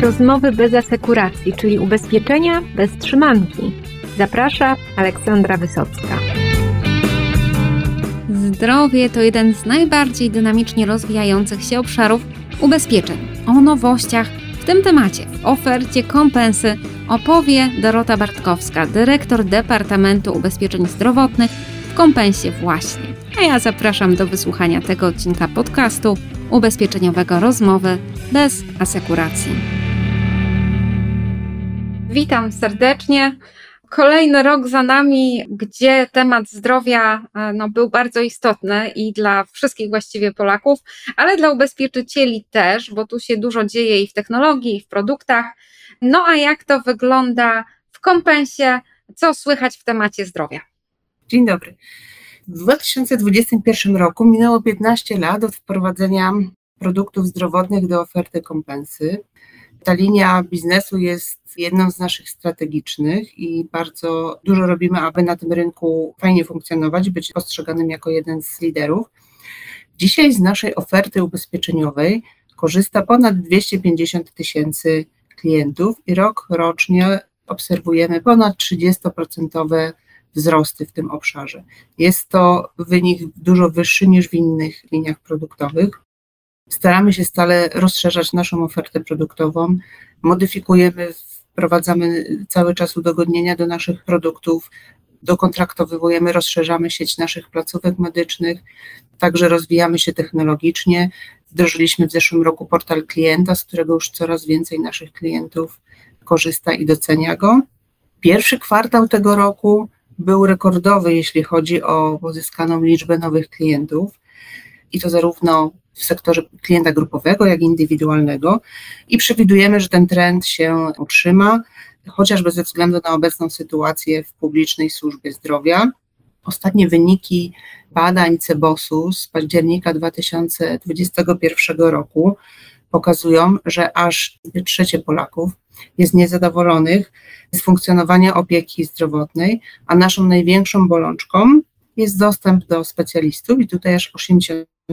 Rozmowy bez asekuracji, czyli ubezpieczenia bez trzymanki. Zaprasza Aleksandra Wysocka. Zdrowie to jeden z najbardziej dynamicznie rozwijających się obszarów ubezpieczeń. O nowościach w tym temacie w ofercie kompensy opowie Dorota Bartkowska, dyrektor Departamentu Ubezpieczeń Zdrowotnych w kompensie właśnie. A ja zapraszam do wysłuchania tego odcinka podcastu ubezpieczeniowego Rozmowy bez asekuracji. Witam serdecznie. Kolejny rok za nami, gdzie temat zdrowia e, no, był bardzo istotny i dla wszystkich właściwie Polaków, ale dla ubezpieczycieli też, bo tu się dużo dzieje i w technologii, i w produktach. No a jak to wygląda w kompensie? Co słychać w temacie zdrowia? Dzień dobry. W 2021 roku minęło 15 lat od wprowadzenia produktów zdrowotnych do oferty kompensy. Ta linia biznesu jest jedną z naszych strategicznych i bardzo dużo robimy, aby na tym rynku fajnie funkcjonować, być postrzeganym jako jeden z liderów. Dzisiaj z naszej oferty ubezpieczeniowej korzysta ponad 250 tysięcy klientów i rok rocznie obserwujemy ponad 30% wzrosty w tym obszarze. Jest to wynik dużo wyższy niż w innych liniach produktowych. Staramy się stale rozszerzać naszą ofertę produktową, modyfikujemy, wprowadzamy cały czas udogodnienia do naszych produktów, dokontraktowujemy, rozszerzamy sieć naszych placówek medycznych, także rozwijamy się technologicznie. Wdrożyliśmy w zeszłym roku portal klienta, z którego już coraz więcej naszych klientów korzysta i docenia go. Pierwszy kwartał tego roku był rekordowy, jeśli chodzi o pozyskaną liczbę nowych klientów i to zarówno w sektorze klienta grupowego, jak i indywidualnego i przewidujemy, że ten trend się utrzyma, chociażby ze względu na obecną sytuację w publicznej służbie zdrowia. Ostatnie wyniki badań CEBOS-u z października 2021 roku pokazują, że aż trzecie Polaków jest niezadowolonych z funkcjonowania opieki zdrowotnej, a naszą największą bolączką jest dostęp do specjalistów i tutaj aż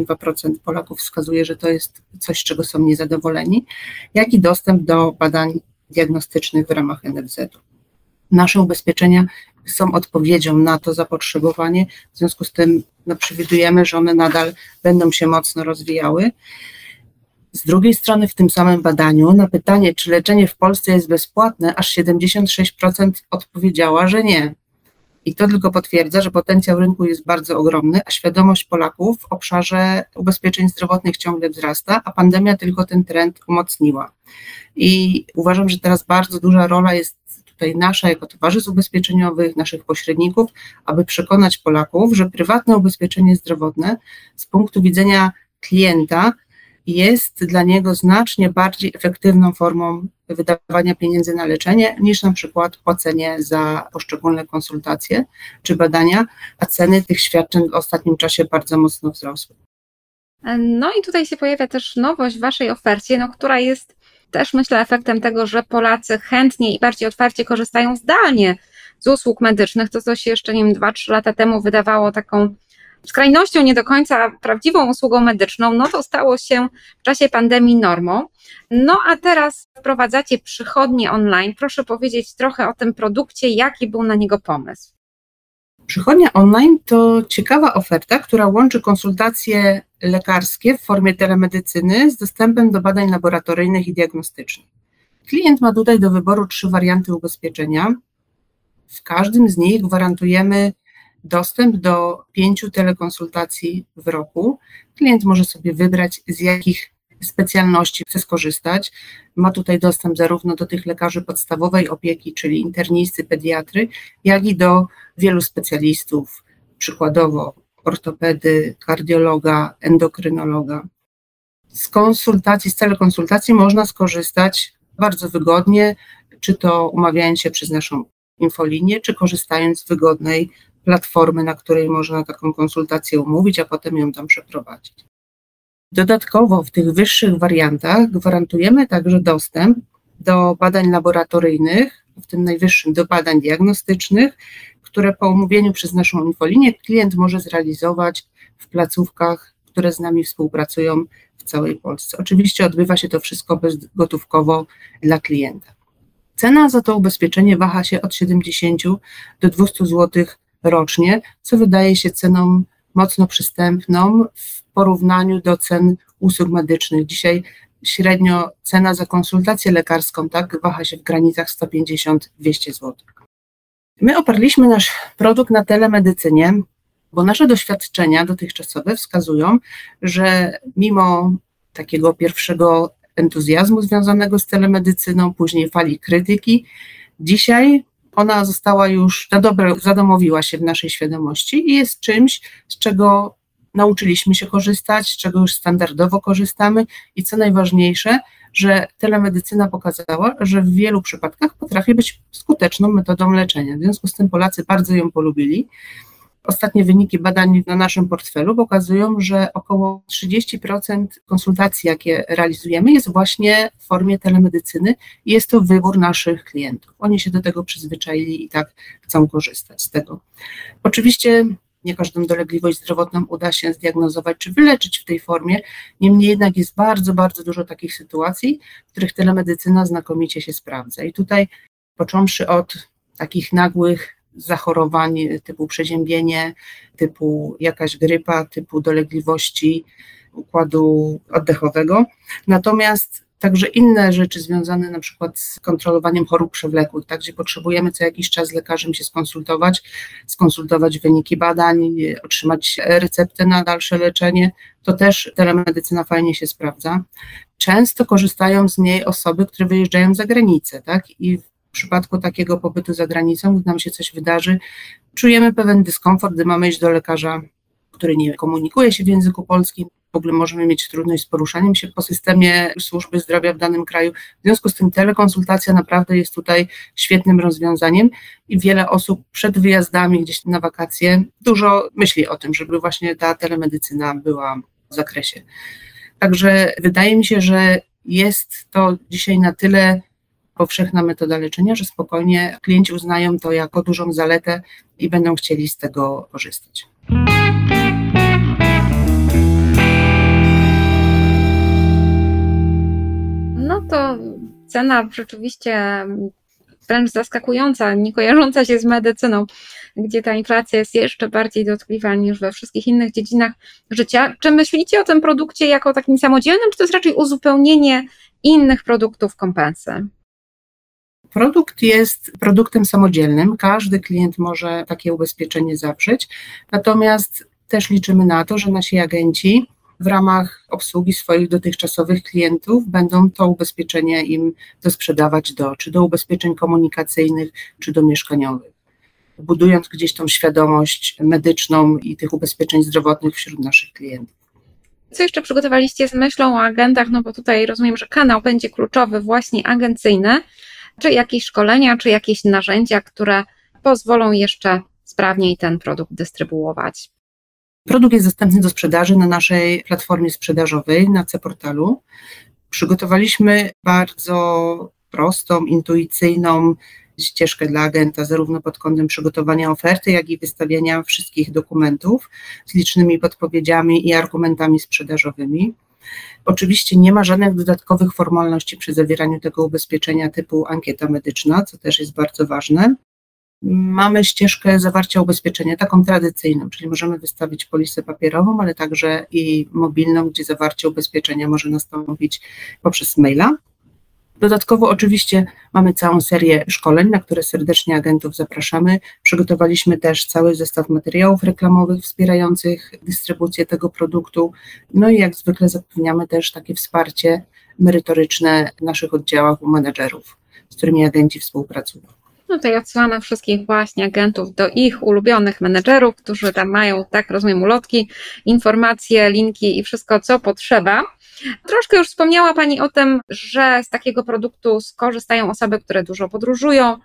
82% Polaków wskazuje, że to jest coś, czego są niezadowoleni, jak i dostęp do badań diagnostycznych w ramach NFZ-u. Nasze ubezpieczenia są odpowiedzią na to zapotrzebowanie, w związku z tym no, przewidujemy, że one nadal będą się mocno rozwijały. Z drugiej strony, w tym samym badaniu, na pytanie, czy leczenie w Polsce jest bezpłatne, aż 76% odpowiedziała, że nie. I to tylko potwierdza, że potencjał rynku jest bardzo ogromny, a świadomość Polaków w obszarze ubezpieczeń zdrowotnych ciągle wzrasta, a pandemia tylko ten trend umocniła. I uważam, że teraz bardzo duża rola jest tutaj nasza jako towarzystw ubezpieczeniowych, naszych pośredników, aby przekonać Polaków, że prywatne ubezpieczenie zdrowotne z punktu widzenia klienta jest dla niego znacznie bardziej efektywną formą wydawania pieniędzy na leczenie niż na przykład płacenie za poszczególne konsultacje czy badania, a ceny tych świadczeń w ostatnim czasie bardzo mocno wzrosły. No i tutaj się pojawia też nowość w Waszej ofercie, no, która jest też myślę efektem tego, że Polacy chętnie i bardziej otwarcie korzystają zdalnie z usług medycznych. To, co się jeszcze, nie wiem, 2-3 lata temu wydawało taką skrajnością, nie do końca prawdziwą usługą medyczną, no to stało się w czasie pandemii normą. No a teraz wprowadzacie przychodnie online. Proszę powiedzieć trochę o tym produkcie, jaki był na niego pomysł. Przychodnia online to ciekawa oferta, która łączy konsultacje lekarskie w formie telemedycyny z dostępem do badań laboratoryjnych i diagnostycznych. Klient ma tutaj do wyboru trzy warianty ubezpieczenia. W każdym z nich gwarantujemy dostęp do pięciu telekonsultacji w roku. Klient może sobie wybrać, z jakich specjalności chce skorzystać. Ma tutaj dostęp zarówno do tych lekarzy podstawowej opieki, czyli internisty, pediatry, jak i do wielu specjalistów, przykładowo ortopedy, kardiologa, endokrynologa. Z konsultacji, z telekonsultacji można skorzystać bardzo wygodnie, czy to umawiając się przez naszą infolinię, czy korzystając z wygodnej platformy, na której można taką konsultację umówić, a potem ją tam przeprowadzić. Dodatkowo w tych wyższych wariantach gwarantujemy także dostęp do badań laboratoryjnych, w tym najwyższym do badań diagnostycznych, które po umówieniu przez naszą infolinię klient może zrealizować w placówkach, które z nami współpracują w całej Polsce. Oczywiście odbywa się to wszystko bezgotówkowo dla klienta. Cena za to ubezpieczenie waha się od 70 do 200 zł rocznie, co wydaje się ceną mocno przystępną w porównaniu do cen usług medycznych. Dzisiaj średnio cena za konsultację lekarską tak waha się w granicach 150-200 zł. My oparliśmy nasz produkt na telemedycynie, bo nasze doświadczenia dotychczasowe wskazują, że mimo takiego pierwszego entuzjazmu związanego z telemedycyną, później fali krytyki, dzisiaj ona została już na dobre, zadomowiła się w naszej świadomości i jest czymś, z czego nauczyliśmy się korzystać, z czego już standardowo korzystamy i co najważniejsze, że telemedycyna pokazała, że w wielu przypadkach potrafi być skuteczną metodą leczenia. W związku z tym Polacy bardzo ją polubili. Ostatnie wyniki badań na naszym portfelu pokazują, że około 30% konsultacji, jakie realizujemy, jest właśnie w formie telemedycyny i jest to wybór naszych klientów. Oni się do tego przyzwyczaili i tak chcą korzystać z tego. Oczywiście nie każdą dolegliwość zdrowotną uda się zdiagnozować czy wyleczyć w tej formie. Niemniej jednak jest bardzo, bardzo dużo takich sytuacji, w których telemedycyna znakomicie się sprawdza. I tutaj, począwszy od takich nagłych zachorowań typu przeziębienie, typu jakaś grypa, typu dolegliwości układu oddechowego. Natomiast Także inne rzeczy związane na przykład z kontrolowaniem chorób przewlekłych, tak, gdzie potrzebujemy co jakiś czas z lekarzem się skonsultować, skonsultować wyniki badań, otrzymać receptę na dalsze leczenie, to też telemedycyna fajnie się sprawdza. Często korzystają z niej osoby, które wyjeżdżają za granicę, tak, i przypadku takiego pobytu za granicą, gdy nam się coś wydarzy, czujemy pewien dyskomfort, gdy mamy iść do lekarza, który nie komunikuje się w języku polskim, w ogóle możemy mieć trudność z poruszaniem się po systemie służby zdrowia w danym kraju. W związku z tym telekonsultacja naprawdę jest tutaj świetnym rozwiązaniem i wiele osób przed wyjazdami gdzieś na wakacje dużo myśli o tym, żeby właśnie ta telemedycyna była w zakresie. Także wydaje mi się, że jest to dzisiaj na tyle powszechna metoda leczenia, że spokojnie klienci uznają to jako dużą zaletę i będą chcieli z tego korzystać. No to cena rzeczywiście wręcz zaskakująca, nie kojarząca się z medycyną, gdzie ta inflacja jest jeszcze bardziej dotkliwa niż we wszystkich innych dziedzinach życia. Czy myślicie o tym produkcie jako takim samodzielnym, czy to jest raczej uzupełnienie innych produktów kompensy? Produkt jest produktem samodzielnym, każdy klient może takie ubezpieczenie zawrzeć, natomiast też liczymy na to, że nasi agenci w ramach obsługi swoich dotychczasowych klientów będą to ubezpieczenie im dosprzedawać do, czy do ubezpieczeń komunikacyjnych, czy do mieszkaniowych, budując gdzieś tą świadomość medyczną i tych ubezpieczeń zdrowotnych wśród naszych klientów. Co jeszcze przygotowaliście z myślą o agentach? No bo tutaj rozumiem, że kanał będzie kluczowy, właśnie agencyjny. Czy jakieś szkolenia, czy jakieś narzędzia, które pozwolą jeszcze sprawniej ten produkt dystrybuować? Produkt jest dostępny do sprzedaży na naszej platformie sprzedażowej na C-Portalu. Przygotowaliśmy bardzo prostą, intuicyjną ścieżkę dla agenta, zarówno pod kątem przygotowania oferty, jak i wystawiania wszystkich dokumentów z licznymi podpowiedziami i argumentami sprzedażowymi. Oczywiście nie ma żadnych dodatkowych formalności przy zawieraniu tego ubezpieczenia typu ankieta medyczna, co też jest bardzo ważne. Mamy ścieżkę zawarcia ubezpieczenia taką tradycyjną, czyli możemy wystawić polisę papierową, ale także i mobilną, gdzie zawarcie ubezpieczenia może nastąpić poprzez maila. Dodatkowo oczywiście mamy całą serię szkoleń, na które serdecznie agentów zapraszamy. Przygotowaliśmy też cały zestaw materiałów reklamowych wspierających dystrybucję tego produktu. No i jak zwykle zapewniamy też takie wsparcie merytoryczne w naszych oddziałach u menedżerów, z którymi agenci współpracują. No tutaj odsyłamy wszystkich właśnie agentów do ich ulubionych menedżerów, którzy tam mają, tak rozumiem, ulotki, informacje, linki i wszystko, co potrzeba. Troszkę już wspomniała Pani o tym, że z takiego produktu skorzystają osoby, które dużo podróżują,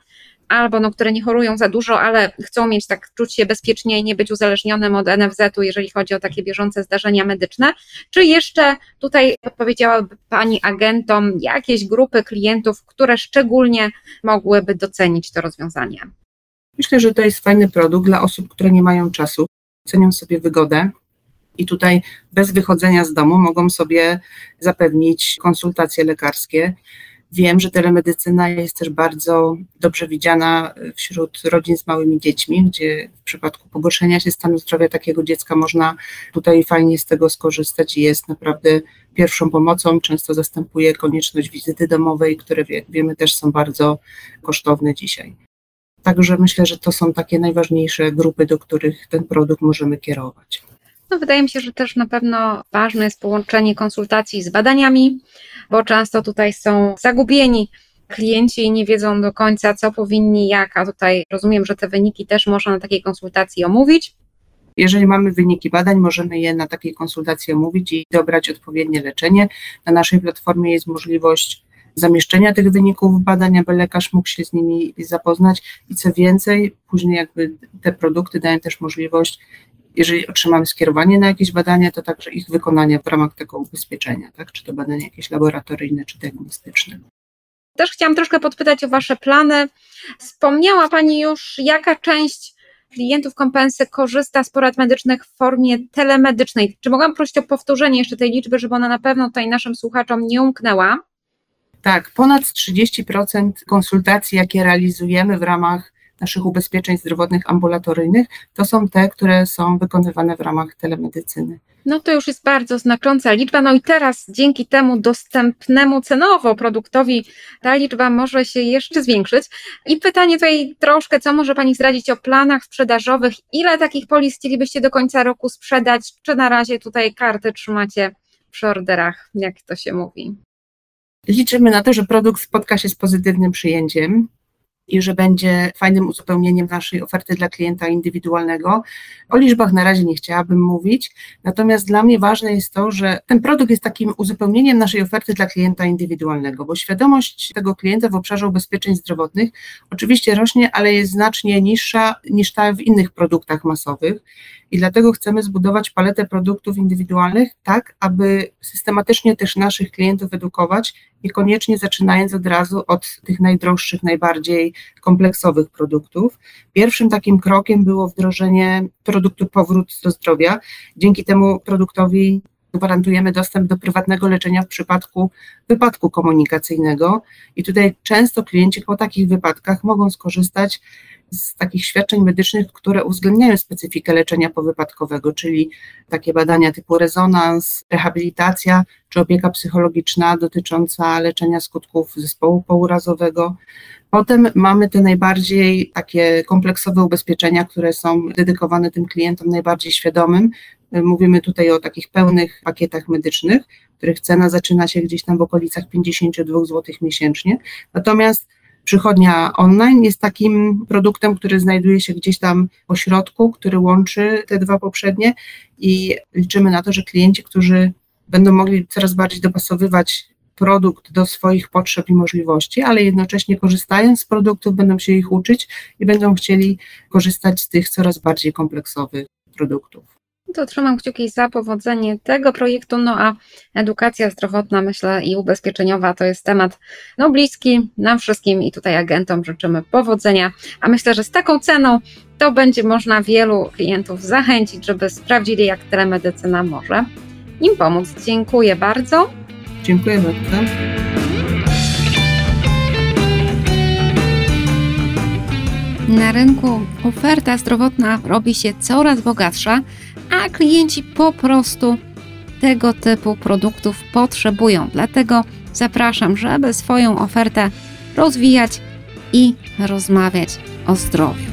albo no, które nie chorują za dużo, ale chcą mieć tak, czuć się bezpiecznie i nie być uzależnionym od NFZ-u, jeżeli chodzi o takie bieżące zdarzenia medyczne. Czy jeszcze tutaj podpowiedziałaby Pani agentom jakieś grupy klientów, które szczególnie mogłyby docenić to rozwiązanie? Myślę, że to jest fajny produkt dla osób, które nie mają czasu, cenią sobie wygodę, I tutaj bez wychodzenia z domu mogą sobie zapewnić konsultacje lekarskie. Wiem, że telemedycyna jest też bardzo dobrze widziana wśród rodzin z małymi dziećmi, gdzie w przypadku pogorszenia się stanu zdrowia takiego dziecka można tutaj fajnie z tego skorzystać i jest naprawdę pierwszą pomocą. Często zastępuje konieczność wizyty domowej, które wie, wiemy też są bardzo kosztowne dzisiaj. Także myślę, że to są takie najważniejsze grupy, do których ten produkt możemy kierować. No, wydaje mi się, że też na pewno ważne jest połączenie konsultacji z badaniami, bo często tutaj są zagubieni klienci i nie wiedzą do końca, co powinni, jak, a tutaj rozumiem, że te wyniki też można na takiej konsultacji omówić. Jeżeli mamy wyniki badań, możemy je na takiej konsultacji omówić i dobrać odpowiednie leczenie. Na naszej platformie jest możliwość zamieszczenia tych wyników badań, aby lekarz mógł się z nimi zapoznać i co więcej, później jakby te produkty dają też możliwość jeżeli otrzymamy skierowanie na jakieś badania, to także ich wykonanie w ramach tego ubezpieczenia, tak? czy to badania jakieś laboratoryjne, czy diagnostyczne. Też chciałam troszkę podpytać o Wasze plany. Wspomniała Pani już, jaka część klientów kompensy korzysta z porad medycznych w formie telemedycznej. Czy mogłam prosić o powtórzenie jeszcze tej liczby, żeby ona na pewno tutaj naszym słuchaczom nie umknęła? Tak, ponad 30% konsultacji, jakie realizujemy w ramach naszych ubezpieczeń zdrowotnych ambulatoryjnych, to są te, które są wykonywane w ramach telemedycyny. No to już jest bardzo znacząca liczba. No i teraz dzięki temu dostępnemu cenowo produktowi ta liczba może się jeszcze zwiększyć. I pytanie tutaj troszkę, co może Pani zdradzić o planach sprzedażowych? Ile takich polis chcielibyście do końca roku sprzedać? Czy na razie tutaj karty trzymacie przy orderach, jak to się mówi? Liczymy na to, że produkt spotka się z pozytywnym przyjęciem i że będzie fajnym uzupełnieniem naszej oferty dla klienta indywidualnego. O liczbach na razie nie chciałabym mówić, natomiast dla mnie ważne jest to, że ten produkt jest takim uzupełnieniem naszej oferty dla klienta indywidualnego, bo świadomość tego klienta w obszarze ubezpieczeń zdrowotnych oczywiście rośnie, ale jest znacznie niższa niż ta w innych produktach masowych i dlatego chcemy zbudować paletę produktów indywidualnych tak, aby systematycznie też naszych klientów edukować, niekoniecznie zaczynając od razu od tych najdroższych, najbardziej kompleksowych produktów. Pierwszym takim krokiem było wdrożenie produktu Powrót do Zdrowia. Dzięki temu produktowi gwarantujemy dostęp do prywatnego leczenia w przypadku wypadku komunikacyjnego i tutaj często klienci po takich wypadkach mogą skorzystać z takich świadczeń medycznych, które uwzględniają specyfikę leczenia powypadkowego, czyli takie badania typu rezonans, rehabilitacja czy opieka psychologiczna dotycząca leczenia skutków zespołu pourazowego. Potem mamy te najbardziej takie kompleksowe ubezpieczenia, które są dedykowane tym klientom najbardziej świadomym. Mówimy tutaj o takich pełnych pakietach medycznych, których cena zaczyna się gdzieś tam w okolicach 52 zł miesięcznie. Natomiast Przychodnia online jest takim produktem, który znajduje się gdzieś tam po środku, który łączy te dwa poprzednie i liczymy na to, że klienci, którzy będą mogli coraz bardziej dopasowywać produkt do swoich potrzeb i możliwości, ale jednocześnie korzystając z produktów, będą się ich uczyć i będą chcieli korzystać z tych coraz bardziej kompleksowych produktów to trzymam kciuki za powodzenie tego projektu. No a edukacja zdrowotna, myślę, i ubezpieczeniowa to jest temat no, bliski nam wszystkim i tutaj agentom życzymy powodzenia. A myślę, że z taką ceną to będzie można wielu klientów zachęcić, żeby sprawdzili, jak telemedycyna może im pomóc. Dziękuję bardzo. Dziękuję bardzo. Na rynku oferta zdrowotna robi się coraz bogatsza a klienci po prostu tego typu produktów potrzebują. Dlatego zapraszam, żeby swoją ofertę rozwijać i rozmawiać o zdrowiu.